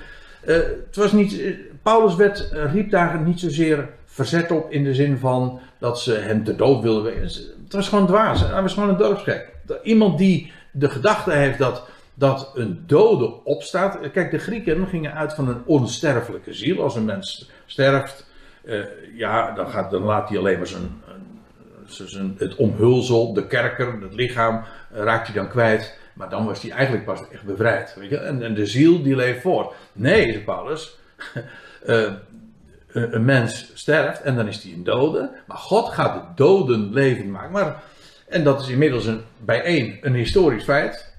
eh, het was niet, Paulus werd, riep daar niet zozeer verzet op in de zin van dat ze hem te dood wilden. Het was gewoon dwaas. Hij was gewoon een dorpsgek. Iemand die de gedachte heeft dat, dat een dode opstaat. Kijk, de Grieken gingen uit van een onsterfelijke ziel. Als een mens sterft, eh, ja, dan, gaat, dan laat hij alleen maar zijn, zijn- het omhulsel, de kerker, het lichaam, eh, raakt hij dan kwijt. Maar dan was hij eigenlijk pas echt bevrijd. Weet je? En, en de ziel die leeft voort. Nee, zegt Paulus. eh, een mens sterft en dan is hij een dode. Maar God gaat de doden levend maken. Maar, en dat is inmiddels een, bij één een historisch feit.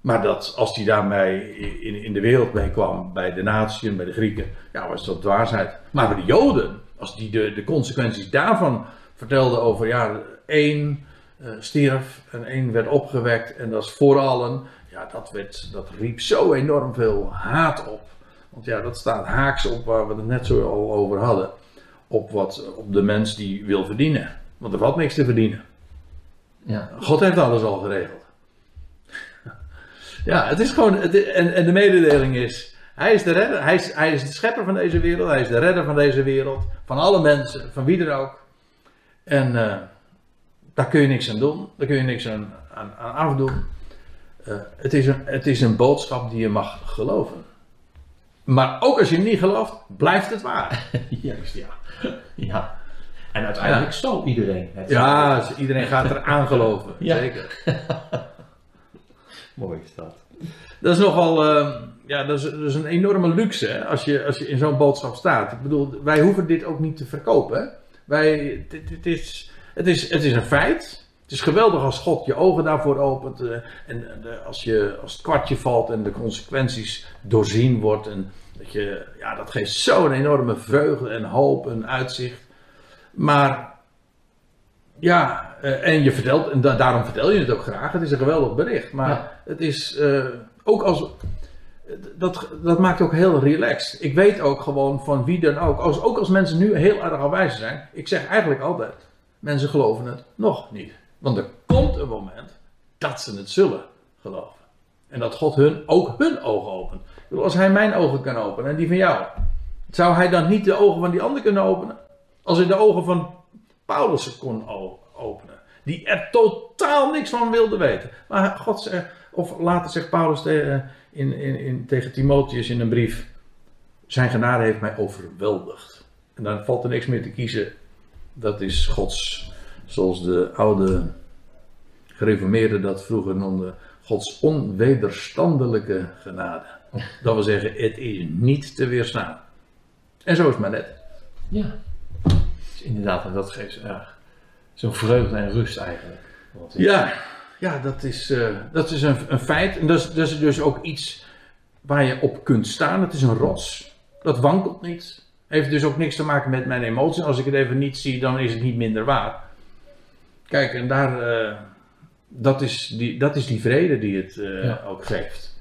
Maar dat als hij daarmee in, in de wereld mee kwam, bij de natieën, bij de Grieken, ja, was dat dwaasheid. Maar bij de Joden, als die de, de consequenties daarvan vertelden over, ja, één eh, stierf en één werd opgewekt en dat is voor allen. Ja, dat, werd, dat riep zo enorm veel haat op. Want ja, dat staat haaks op waar we het net zo al over hadden. Op, wat, op de mens die wil verdienen. Want er valt niks te verdienen. Ja. God heeft alles al geregeld. Ja, het is gewoon. het en, en de mededeling is. Hij is, de redder, hij, is, hij is de schepper van deze wereld. Hij is de redder van deze wereld. Van alle mensen, van wie er ook. En eh, daar kun je niks aan doen. Daar kun je niks aan, aan, aan afdoen. Eh, het, is een, het is een boodschap die je mag geloven. Maar ook als je niet gelooft, blijft het waar. Juist, ja. ja. En uiteindelijk zal iedereen het Ja, iedereen gaat er aan geloven. Ja. Zeker. Mooi is dat. Dat is nogal, eh, ja, dat is, een enorme luxe als, je, als je in zo'n boodschap staat. Ik bedoel, wij hoeven dit ook niet te verkopen. Wij, dit, is, het, is, het is een feit. Het is geweldig als God je ogen daarvoor opent. eh, en eh, als, je, als het kwartje valt en de consequenties doorzien wordt. En dat, je, ja, dat geeft zo'n enorme vreugde en hoop en uitzicht. Maar ja, eh, en je vertelt, en da- daarom vertel je het ook graag. Het is een geweldig bericht. Maar. Het is eh, ook als. Dat, dat maakt ook heel relaxed. Ik weet ook gewoon van wie dan ook. Als, ook als mensen nu heel erg afwijzig zijn. Ik zeg eigenlijk altijd: mensen geloven het nog niet. Want er komt een moment dat ze het zullen geloven. En dat God hun ook hun ogen opent. Bedoel, als hij mijn ogen kan openen en die van jou. Zou hij dan niet de ogen van die ander kunnen openen? Als hij de ogen van Paulus kon openen. Die er totaal niks van wilde weten. Maar God zegt, of later zegt Paulus tegen, in, in, in, tegen Timotheus in een brief. Zijn genade heeft mij overweldigd. En dan valt er niks meer te kiezen. Dat is Gods, zoals de oude gereformeerden dat vroeger noemden. Gods onwederstandelijke genade. Dat wil zeggen, het is niet te weerstaan. En zo is het maar net. Ja. Dus inderdaad, en dat geeft ja, zo'n vreugde en rust eigenlijk. Ja, ja dat is, eh, dat is een, een feit. En dat is, dat is dus ook iets waar je op kunt staan. Het is een rots. Dat wankelt niet. Heeft dus ook niks te maken met mijn emotie. Als ik het even niet zie, dan is het niet minder waar. Kijk, en daar, eh, dat, is die, dat is die vrede die het eh, Ja. ook geeft.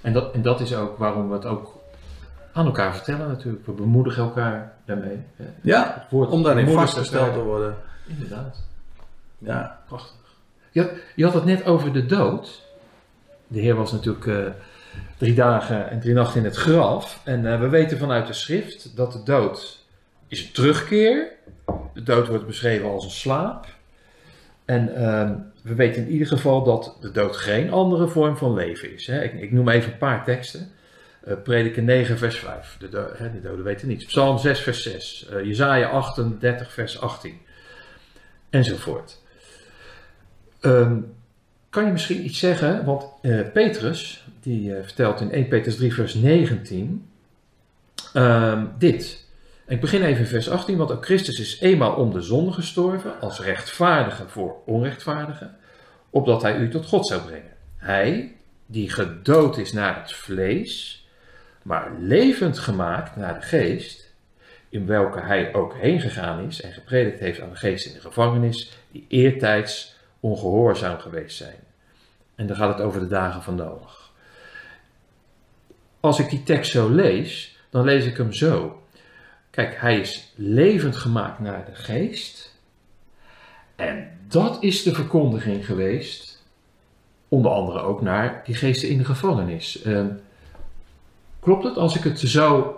En dat, en dat is ook waarom we het ook aan elkaar vertellen natuurlijk. We bemoedigen elkaar daarmee. Ja, om daarin vastgesteld te worden. Inderdaad, Ja, prachtig. Je had, je had het net over de dood. De Heer was natuurlijk eh, drie dagen en drie nachten in het graf. En eh, we weten vanuit de schrift dat de dood is een terugkeer. De dood wordt beschreven als een slaap. En ehm, we weten in ieder geval dat de dood geen andere vorm van leven is. Hè. Ik, ik noem even een paar teksten. Eh Prediker 9 vers 5. De, do- hè, de doden weten niets. Psalm 6 vers 6. Eh Jezaja 38 vers 18. Enzovoort. Ehm, kan je misschien iets zeggen? Want eh, Petrus, die eh, vertelt in 1 Petrus 3 vers 19 ehm, dit. Ik begin even in vers 18, want ook Christus is eenmaal om de zonde gestorven, als rechtvaardige voor onrechtvaardigen, opdat hij u tot God zou brengen. Hij, die gedood is naar het vlees, maar levend gemaakt naar de geest, in welke hij ook heen gegaan is en gepredikt heeft aan de geest in de gevangenis, die eertijds ongehoorzaam geweest zijn. En dan gaat het over de dagen van Noach. Als ik die tekst zo lees, dan lees ik hem zo. Kijk, hij is levend gemaakt naar de geest. En dat is de verkondiging geweest, onder andere ook naar die geesten in de gevangenis. Eh, klopt het als ik het zo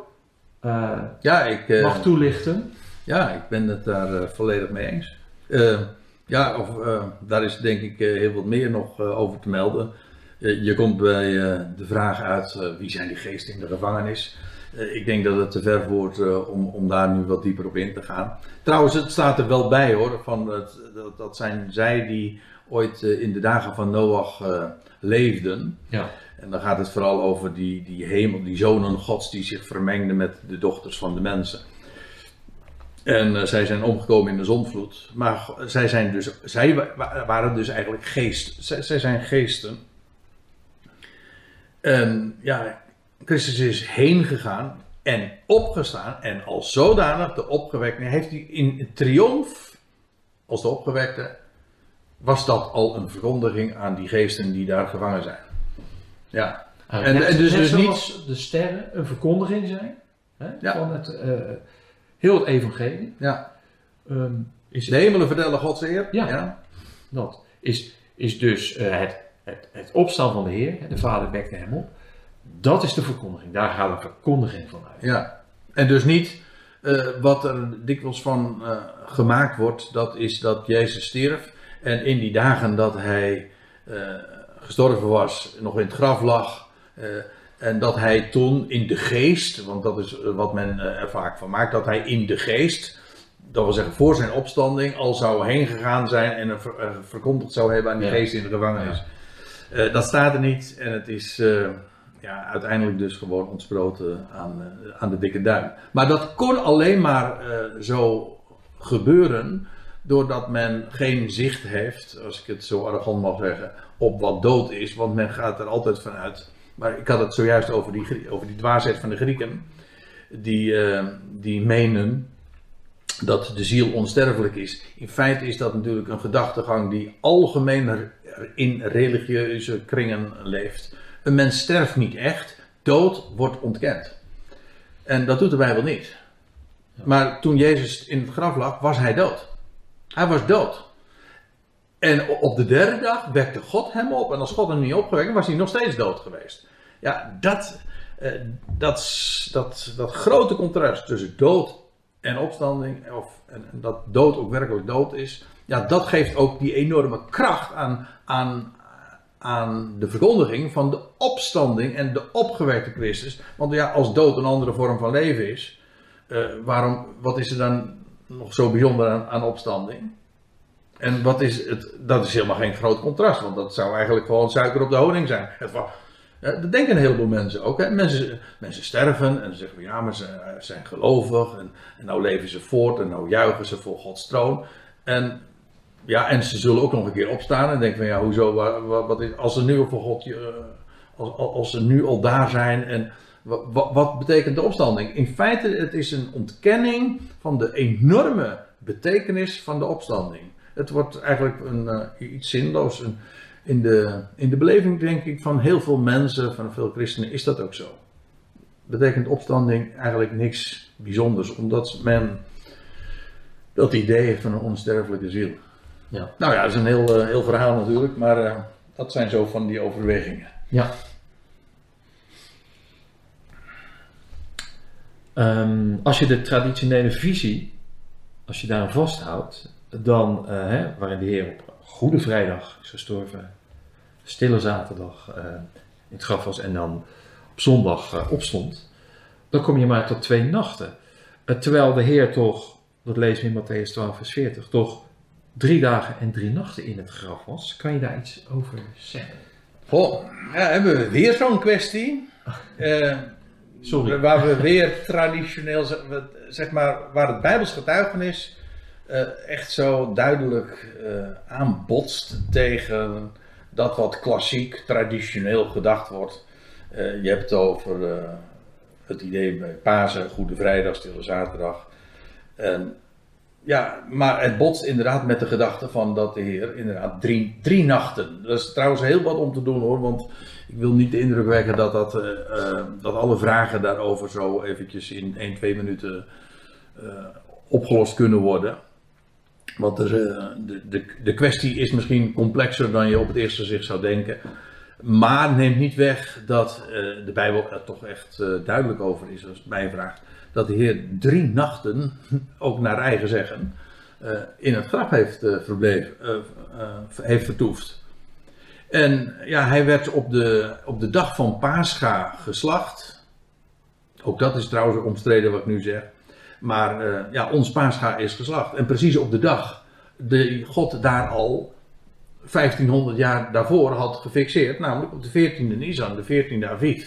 eh, ja ik, eh, mag toelichten? Ja, ik ben het daar eh, volledig mee eens. Ja, of, daar is denk ik heel wat meer nog over te melden. Je komt bij de vraag uit wie zijn die geesten in de gevangenis. Ik denk dat het te ver wordt om, om daar nu wat dieper op in te gaan. Trouwens, het staat er wel bij hoor. Van dat, dat zijn zij die ooit in de dagen van Noach leefden. Ja. En dan gaat het vooral over die, die hemel, die zonen gods die zich vermengden met de dochters van de mensen. En eh, zij zijn omgekomen in de zonvloed. Maar zij, zijn dus, zij wa- wa- waren dus eigenlijk geest. Zij, zij zijn geesten. En ja, Christus is heen gegaan en opgestaan. En als zodanig, de opgewekte, heeft hij in triomf, als de opgewekte, was dat al een verkondiging aan die geesten die daar gevangen zijn. Ja, En, En- net, en dus- dus niet- de sterren een verkondiging zijn hè, Ja. van het, eh, heel het evangelie. ja. ehm, is De hemelen vertellen Gods eer. Ja. Dat is, is dus eh, het, het, het opstaan van de Heer, de Vader wekte hem op. Dat is de verkondiging, daar gaat een verkondiging van uit. Ja. En dus niet eh, wat er dikwijls van eh, gemaakt wordt, dat is dat Jezus stierf. En in die dagen dat hij eh, gestorven was, nog in het graf lag. eh, en dat hij toen in de geest, want dat is eh, wat men eh, er vaak van maakt, dat hij in de geest, dat wil zeggen voor zijn opstanding, al zou heen gegaan zijn en er eh, verkondigd zou hebben aan die Ja. geest in de gevangenis. Dat staat er niet en het is ja, uiteindelijk dus gewoon ontsproten aan, aan de dikke duim. Maar dat kon alleen maar zo gebeuren doordat men geen zicht heeft, als ik het zo arrogant mag zeggen, op wat dood is. Want men gaat er altijd vanuit. Maar ik had het zojuist over die, over die dwaasheid van de Grieken. Die, eh, die menen dat de ziel onsterfelijk is. In feite is dat natuurlijk een gedachtegang die algemeen in religieuze kringen leeft. Een mens sterft niet echt, dood wordt ontkend. En dat doet de Bijbel niet. Maar toen Jezus in het graf lag, was hij dood. Hij was dood. En op de derde dag wekte God hem op. En als God hem niet opgewekt, was hij nog steeds dood geweest. Ja, dat, eh, dat, dat, dat grote contrast tussen dood en opstanding, of, en, dat dood ook werkelijk dood is, ja, dat geeft ook die enorme kracht aan, aan, aan de verkondiging van de opstanding en de opgewekte Christus. Want ja, als dood een andere vorm van leven is, eh, waarom, wat is er dan nog zo bijzonder aan, aan opstanding? En wat is het, dat is helemaal geen groot contrast, want dat zou eigenlijk gewoon suiker op de honing zijn. Het dat denken een heleboel mensen ook. Mensen, mensen sterven en ze zeggen van ja, maar ze zijn gelovig en, en nou leven ze voort en nou juichen ze voor Gods troon. En, ja, en ze zullen ook nog een keer opstaan en denken van ja, hoezo, wa- wa- wat is, als ze nu voor God, eh, als, als ze nu al daar zijn en wa- wa- wat betekent de opstanding? In feite, het is een ontkenning van de enorme betekenis van de opstanding. Het wordt eigenlijk een, eh, iets zinloos. Een- in, de, in de beleving, denk ik, van heel veel mensen, van veel christenen, is dat ook zo. Betekent opstanding eigenlijk niks bijzonders, omdat men dat idee heeft van een onsterfelijke ziel. Ja. Nou ja, dat is een heel, eh, heel verhaal natuurlijk, maar eh, dat zijn zo van die overwegingen. Ja. Ehm, als je de traditionele visie, als je daar aan vasthoudt, dan, eh, hè, waarin de Heer op Goede Vrijdag is gestorven, Stille Zaterdag eh, in het graf was en dan op zondag eh, opstond, dan kom je maar tot twee nachten. Terwijl de Heer toch, dat lezen we in Matthäus 12, vers 40, toch drie dagen en drie nachten in het graf was. Kan je daar iets over zeggen? Goh, ja, hebben we weer zo'n kwestie. Sorry. Waar we weer traditioneel, zeg- maar, waar het Bijbels getuigenis eh, echt zo duidelijk eh, aanbotst tegen dat wat klassiek, traditioneel gedacht wordt. Eh, je hebt het over het idee bij Pasen, Goede Vrijdag, Stille Zaterdag. En, ja, maar het botst inderdaad met de gedachte van dat de Heer inderdaad drie, drie nachten. Dat is trouwens heel wat om te doen hoor, want ik wil niet de indruk wekken dat, dat, eh, eh, dat alle vragen daarover zo eventjes in 1, 2 minuten eh, opgelost kunnen worden. Want er, de, de, de kwestie is misschien complexer dan je op het eerste zicht zou denken. Maar neemt niet weg dat de Bijbel er toch echt duidelijk over is, als het mij vraagt. Dat de Heer drie nachten, ook naar eigen zeggen, eh, in het graf heeft, eh, verbleven, eh, heeft vertoefd. En ja, hij werd op de, op de dag van Pascha geslacht. Ook dat is trouwens omstreden wat ik nu zeg. Maar ja, ons Pascha is geslacht. En precies op de dag die God daar al 1500 jaar daarvoor had gefixeerd. Namelijk op de 14e Nisan, de 14e Aviv.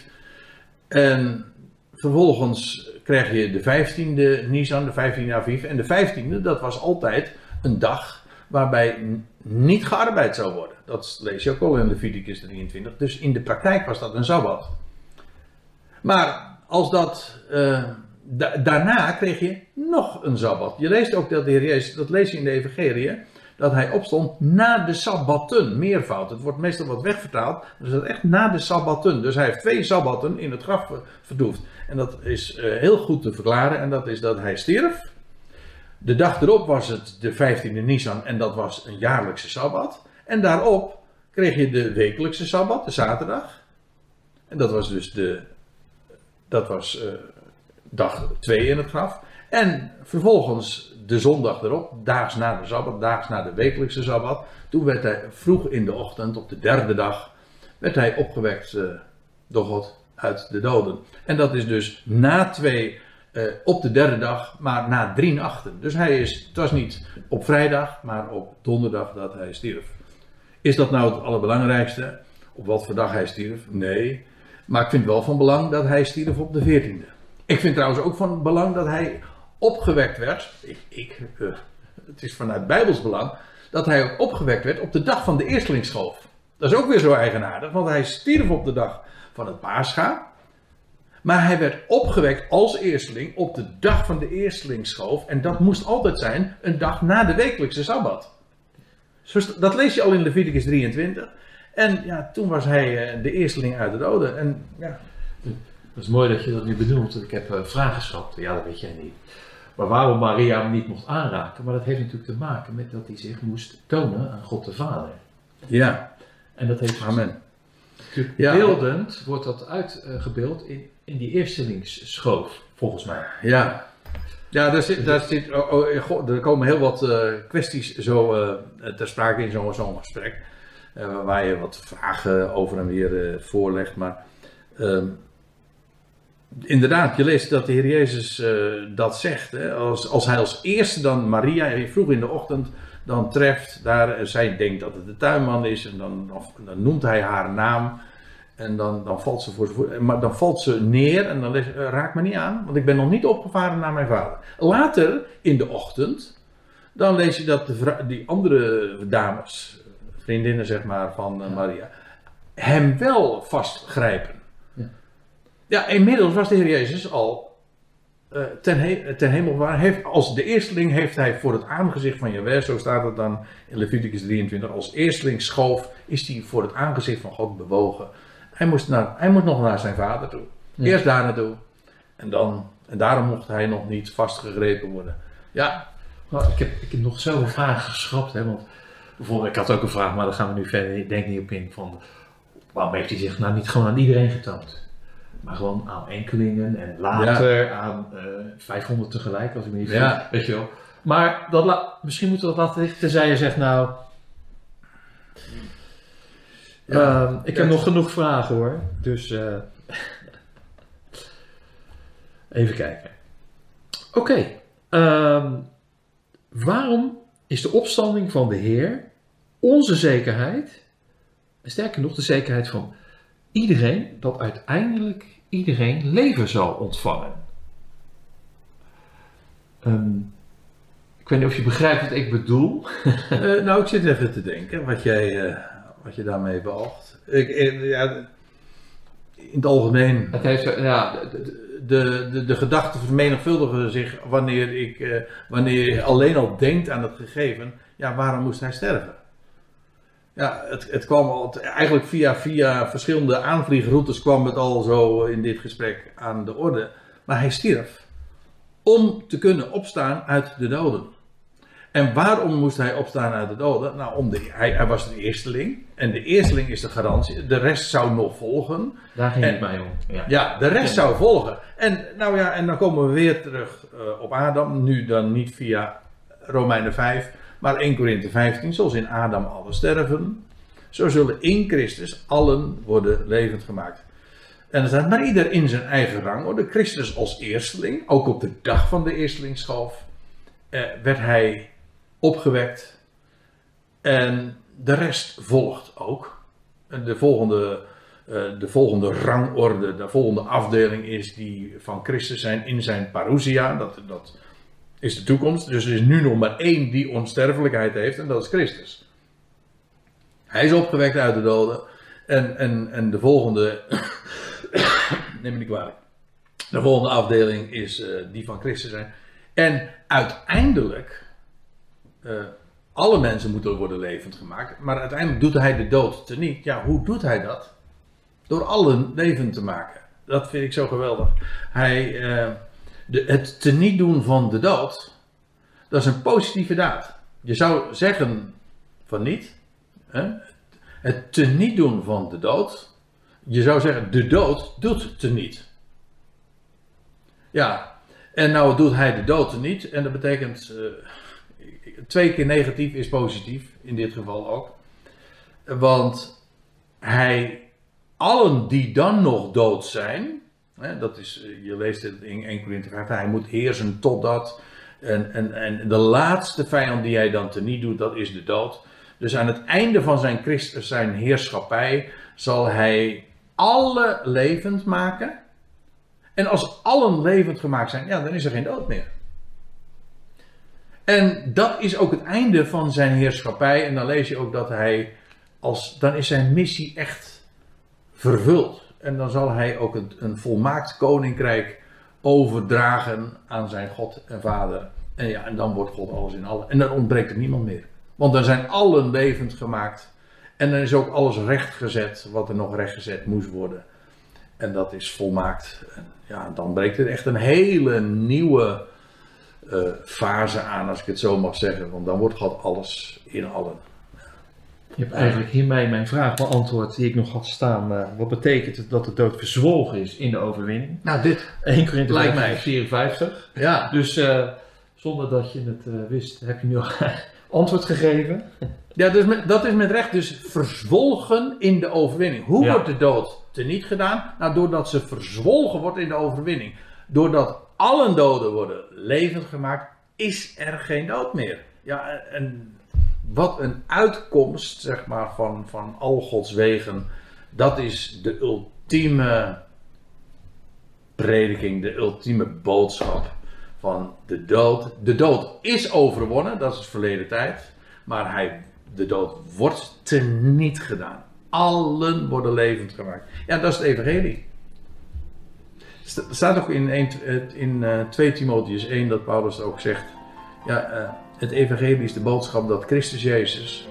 En vervolgens krijg je de 15e Nisan, de 15e Aviv. En de 15e, dat was altijd een dag waarbij niet gearbeid zou worden. Dat lees je ook al in Leviticus 23. Dus in de praktijk was dat een Sabbat. Maar als dat, eh, da- daarna kreeg je nog een Sabbat. Je leest ook dat de Heer Jezus, dat lees je in de Evangelie, dat hij opstond na de Sabbatten, meervoud. Het wordt meestal wat wegvertaald, dus dat echt na de Sabbatten. Dus hij heeft twee Sabbatten in het graf ver- verdoefd. En dat is eh, heel goed te verklaren, en dat is dat hij stierf. De dag erop was het de 15e Nisan en dat was een jaarlijkse Sabbat. En daarop kreeg je de wekelijkse Sabbat, de zaterdag. En dat was dus de, dat was eh, dag 2 in het graf. En vervolgens de zondag erop, daags na de Sabbat, daags na de wekelijkse Sabbat. Toen werd hij vroeg in de ochtend, op de derde dag, werd hij opgewekt uh, door God uit de doden. En dat is dus na twee, uh, op de derde dag, maar na drie nachten. Dus hij is, het was niet op vrijdag, maar op donderdag dat hij stierf. Is dat nou het allerbelangrijkste? Op wat voor dag hij stierf? Nee. Maar ik vind wel van belang dat hij stierf op de 14e. Ik vind trouwens ook van belang dat hij opgewekt werd. Ik, ik uh, het is vanuit Bijbels belang. Dat hij opgewekt werd op de dag van de eerstelingsschoof. Dat is ook weer zo eigenaardig, want hij stierf op de dag van het paascha. Maar hij werd opgewekt als eersteling op de dag van de eerstelingsschoof. En dat moest altijd zijn een dag na de wekelijkse sabbat. Dat lees je al in Leviticus 23. En ja, toen was hij eh, de eersteling uit de doden. En, ja. Dat is mooi dat je dat nu benoemt. Ik heb uh, vragen geschrapt. Ja, dat weet jij niet. Maar waarom Maria hem niet mocht aanraken? Maar dat heeft natuurlijk te maken met dat hij zich moest tonen aan God de Vader. Ja. En dat heeft. Amen. Ja. Beeldend wordt dat uitgebeeld in, in die eerstelingsschoof, volgens mij. Ja. Ja, daar, zit, daar, zit, oh, oh, er komen heel wat uh, kwesties zo uh, ter sprake in zo'n zo gesprek. Uh, waar je wat vragen over en weer voorlegt. Maar ehm, inderdaad, je leest dat de Heer Jezus dat zegt. Hè? Als, als hij als eerste dan Maria vroeg in de ochtend dan treft, daar, zij denkt dat het de tuinman is. En dan, dan noemt hij haar naam. En dan, dan valt ze voor Maar dan valt ze neer en dan lees, uh, raak me niet aan, want ik ben nog niet opgevaren naar mijn vader. Later in de ochtend, dan lees je dat de die andere dames, vriendinnen zeg maar van uh, Maria, hem wel vastgrijpen. Ja. inmiddels was de Heer Jezus al uh, ten, he ten hemel waar. Heeft, als de eersteling heeft hij voor het aangezicht van Jawel, zo staat het dan in Leviticus 23, als eersteling schoof, is hij voor het aangezicht van God bewogen. Hij moest, naar, hij moest nog naar zijn vader toe. Eerst daar naartoe. En, dan, en daarom mocht hij nog niet vastgegrepen worden. Ja. Nou, ik, heb, ik heb nog zoveel vragen geschrapt. Hè, want bijvoorbeeld, ik had ook een vraag, maar daar gaan we nu verder denk niet op in. Van, waarom heeft hij zich nou niet gewoon aan iedereen getoond? Maar gewoon aan enkelingen en later aan uh, eh, 500 tegelijk, als ik me niet vergis. Ja. Weet je wel. Maar dat misschien moeten we dat laten liggen, tenzij je zegt, nou, ja, uh, ik heb nog genoeg vragen hoor. Dus uh, even kijken. Oké. Okay. Um, waarom is de opstanding van de Heer onze zekerheid, en sterker nog de zekerheid van iedereen, dat uiteindelijk iedereen leven zal ontvangen? Um, ik weet niet of je begrijpt wat ik bedoel. uh, nou, ik zit even te denken wat jij. Uh wat je daarmee beoogt. Ik, ja, in het algemeen. Het heeft, ja, de, de, de, de gedachten vermenigvuldigen zich wanneer ik eh, wanneer je alleen al denkt aan het gegeven. Ja, waarom moest hij sterven? Ja, het, het kwam al, eigenlijk via, via verschillende aanvliegroutes kwam het al zo in dit gesprek aan de orde. Maar hij stierf om te kunnen opstaan uit de doden. En waarom moest hij opstaan uit de doden? Nou, om de, hij, hij, was de eersteling. En de eersteling is de garantie. De rest zou nog volgen. Daar ging het mij om. Ja, ja de rest zou volgen. En, nou ja, en dan komen we weer terug uh, op Adam. Nu dan niet via Romeinen 5, maar 1 Korinthe 15. Zoals in Adam alle sterven. Zo zullen in Christus allen worden levend gemaakt. En er staat maar ieder in zijn eigen rang. De Christus als eersteling, ook op de dag van de eerstelingschoof, eh, werd hij opgewekt. En de rest volgt ook. En de volgende, uh, de volgende rangorde, de volgende afdeling is die van Christus zijn in zijn parousia. Dat, dat is de toekomst. Dus er is nu nog maar één die onsterfelijkheid heeft en dat is Christus. Hij is opgewekt uit de doden. En, en, en de volgende, neem me niet kwalijk. De volgende afdeling is uh, die van Christus zijn. En uiteindelijk uh, alle mensen moeten worden levend gemaakt. Maar uiteindelijk doet hij de dood teniet. Ja, hoe doet hij dat? Door allen levend te maken. Dat vind ik zo geweldig. Hij, uh, de, het teniet doen van de dood, dat is een positieve daad. Je zou zeggen van niet. Hè? Het teniet doen van de dood. Je zou zeggen, de dood doet teniet. Ja, En nou doet hij de dood niet. En dat betekent, eh, twee keer negatief is positief, in dit geval ook. Want hij, allen die dan nog dood zijn, hè, dat is, eh, je leest het in 1 Corinthië 5, hij moet heersen totdat. En, en, en de laatste vijand die hij dan teniet doet, dat is de dood. Dus aan het einde van zijn, Christ, zijn heerschappij zal hij alle levend maken. En als allen levend gemaakt zijn, ja, dan is er geen dood meer. En dat is ook het einde van zijn heerschappij. En dan lees je ook dat hij, als, dan is zijn missie echt vervuld. En dan zal hij ook een, een volmaakt koninkrijk overdragen aan zijn God en Vader. En ja, en dan wordt God alles in allen. En dan ontbreekt er niemand meer. Want dan zijn allen levend gemaakt. En dan is ook alles rechtgezet wat er nog rechtgezet moest worden. En dat is volmaakt. En ja, dan breekt er echt een hele nieuwe uh, fase aan, als ik het zo mag zeggen. Want dan wordt God alles in allen. Je hebt eigenlijk hiermee mijn vraag beantwoord die ik nog had staan. Uh, wat betekent het dat de dood verzwolgen is in de overwinning? Nou, dit 1 Korinthe lijkt mij 54. Ja. Dus uh, zonder dat je het wist, heb je nu al antwoord gegeven. Ja, dus met, dat is met recht dus verzwolgen in de overwinning. Hoe Ja. wordt de dood teniet gedaan? Nou, doordat ze verzwolgen wordt in de overwinning. Doordat allen doden worden levend gemaakt, is er geen dood meer. Ja, en wat een uitkomst, zeg maar, van, van al Gods wegen. Dat is de ultieme prediking, de ultieme boodschap van de dood. De dood is overwonnen, dat is verleden tijd. Maar hij, de dood wordt teniet gedaan. Allen worden levend gemaakt. Ja, dat is het evangelie. Sta- staat ook in, 1, eh, in eh, 2 Timotheus 1 dat Paulus ook zegt. Ja, eh, het evangelie is de boodschap dat Christus Jezus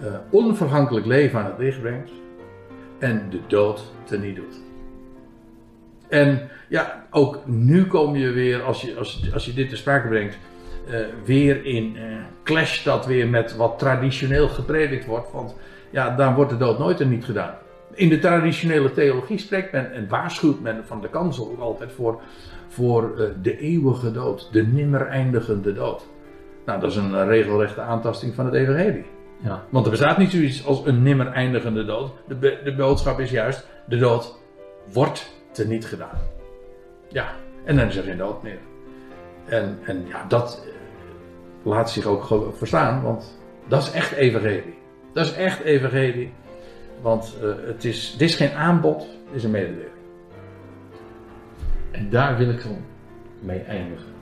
eh, onvergankelijk leven aan het licht brengt. En de dood teniet doet. En ja, ook nu kom je weer, als je, als, als je dit te sprake brengt, eh, weer in eh, clash dat weer met wat traditioneel gepredikt wordt. Want ja, daar wordt de dood nooit en niet gedaan. In de traditionele theologie spreekt men en waarschuwt men van de kansel ook altijd voor, voor de eeuwige dood, de nimmer eindigende dood. Nou, dat is een eh, regelrechte aantasting van het evangelie. Ja. Want er bestaat niet zoiets als een nimmer eindigende dood. De, be- de boodschap is juist, de dood wordt teniet gedaan. Ja, en dan is er geen dood meer. En, en ja, dat eh, laat zich ook verstaan, want dat is echt evangelie. Dat is echt evangelie. Want eh, het, is, het is geen aanbod, het is een mededeling. En daar wil ik dan mee eindigen.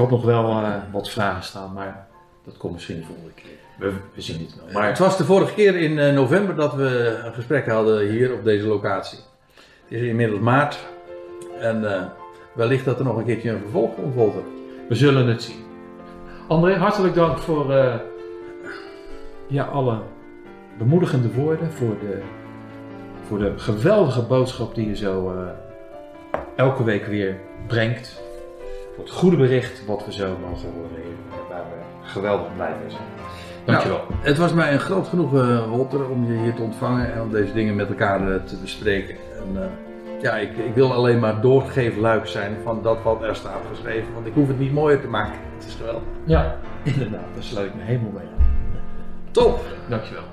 Ik had nog wel eh, wat vragen staan, maar dat komt misschien de volgende keer. We, we zien het wel. Maar het was de vorige keer in eh, november dat we een gesprek hadden hier op deze locatie. Het is inmiddels maart. En eh, wellicht dat er nog een keertje een vervolg komt we zullen het zien. André, hartelijk dank voor ja, alle bemoedigende woorden. Voor de, voor de geweldige boodschap die je zo elke week weer brengt. Voor het goede bericht wat we zo mogen horen. Waar we geweldig blij mee zijn. Dankjewel. Het was mij een groot genoegen, Walter, om je hier te ontvangen en om deze dingen met elkaar eh, te bespreken. En, eh, ja, ik, ik wil alleen maar doorgeefluik zijn van dat wat er staat geschreven, want ik hoef het niet mooier te maken. Het is geweldig. Ja, inderdaad. Daar sluit ik me helemaal mee aan. Top! Dankjewel.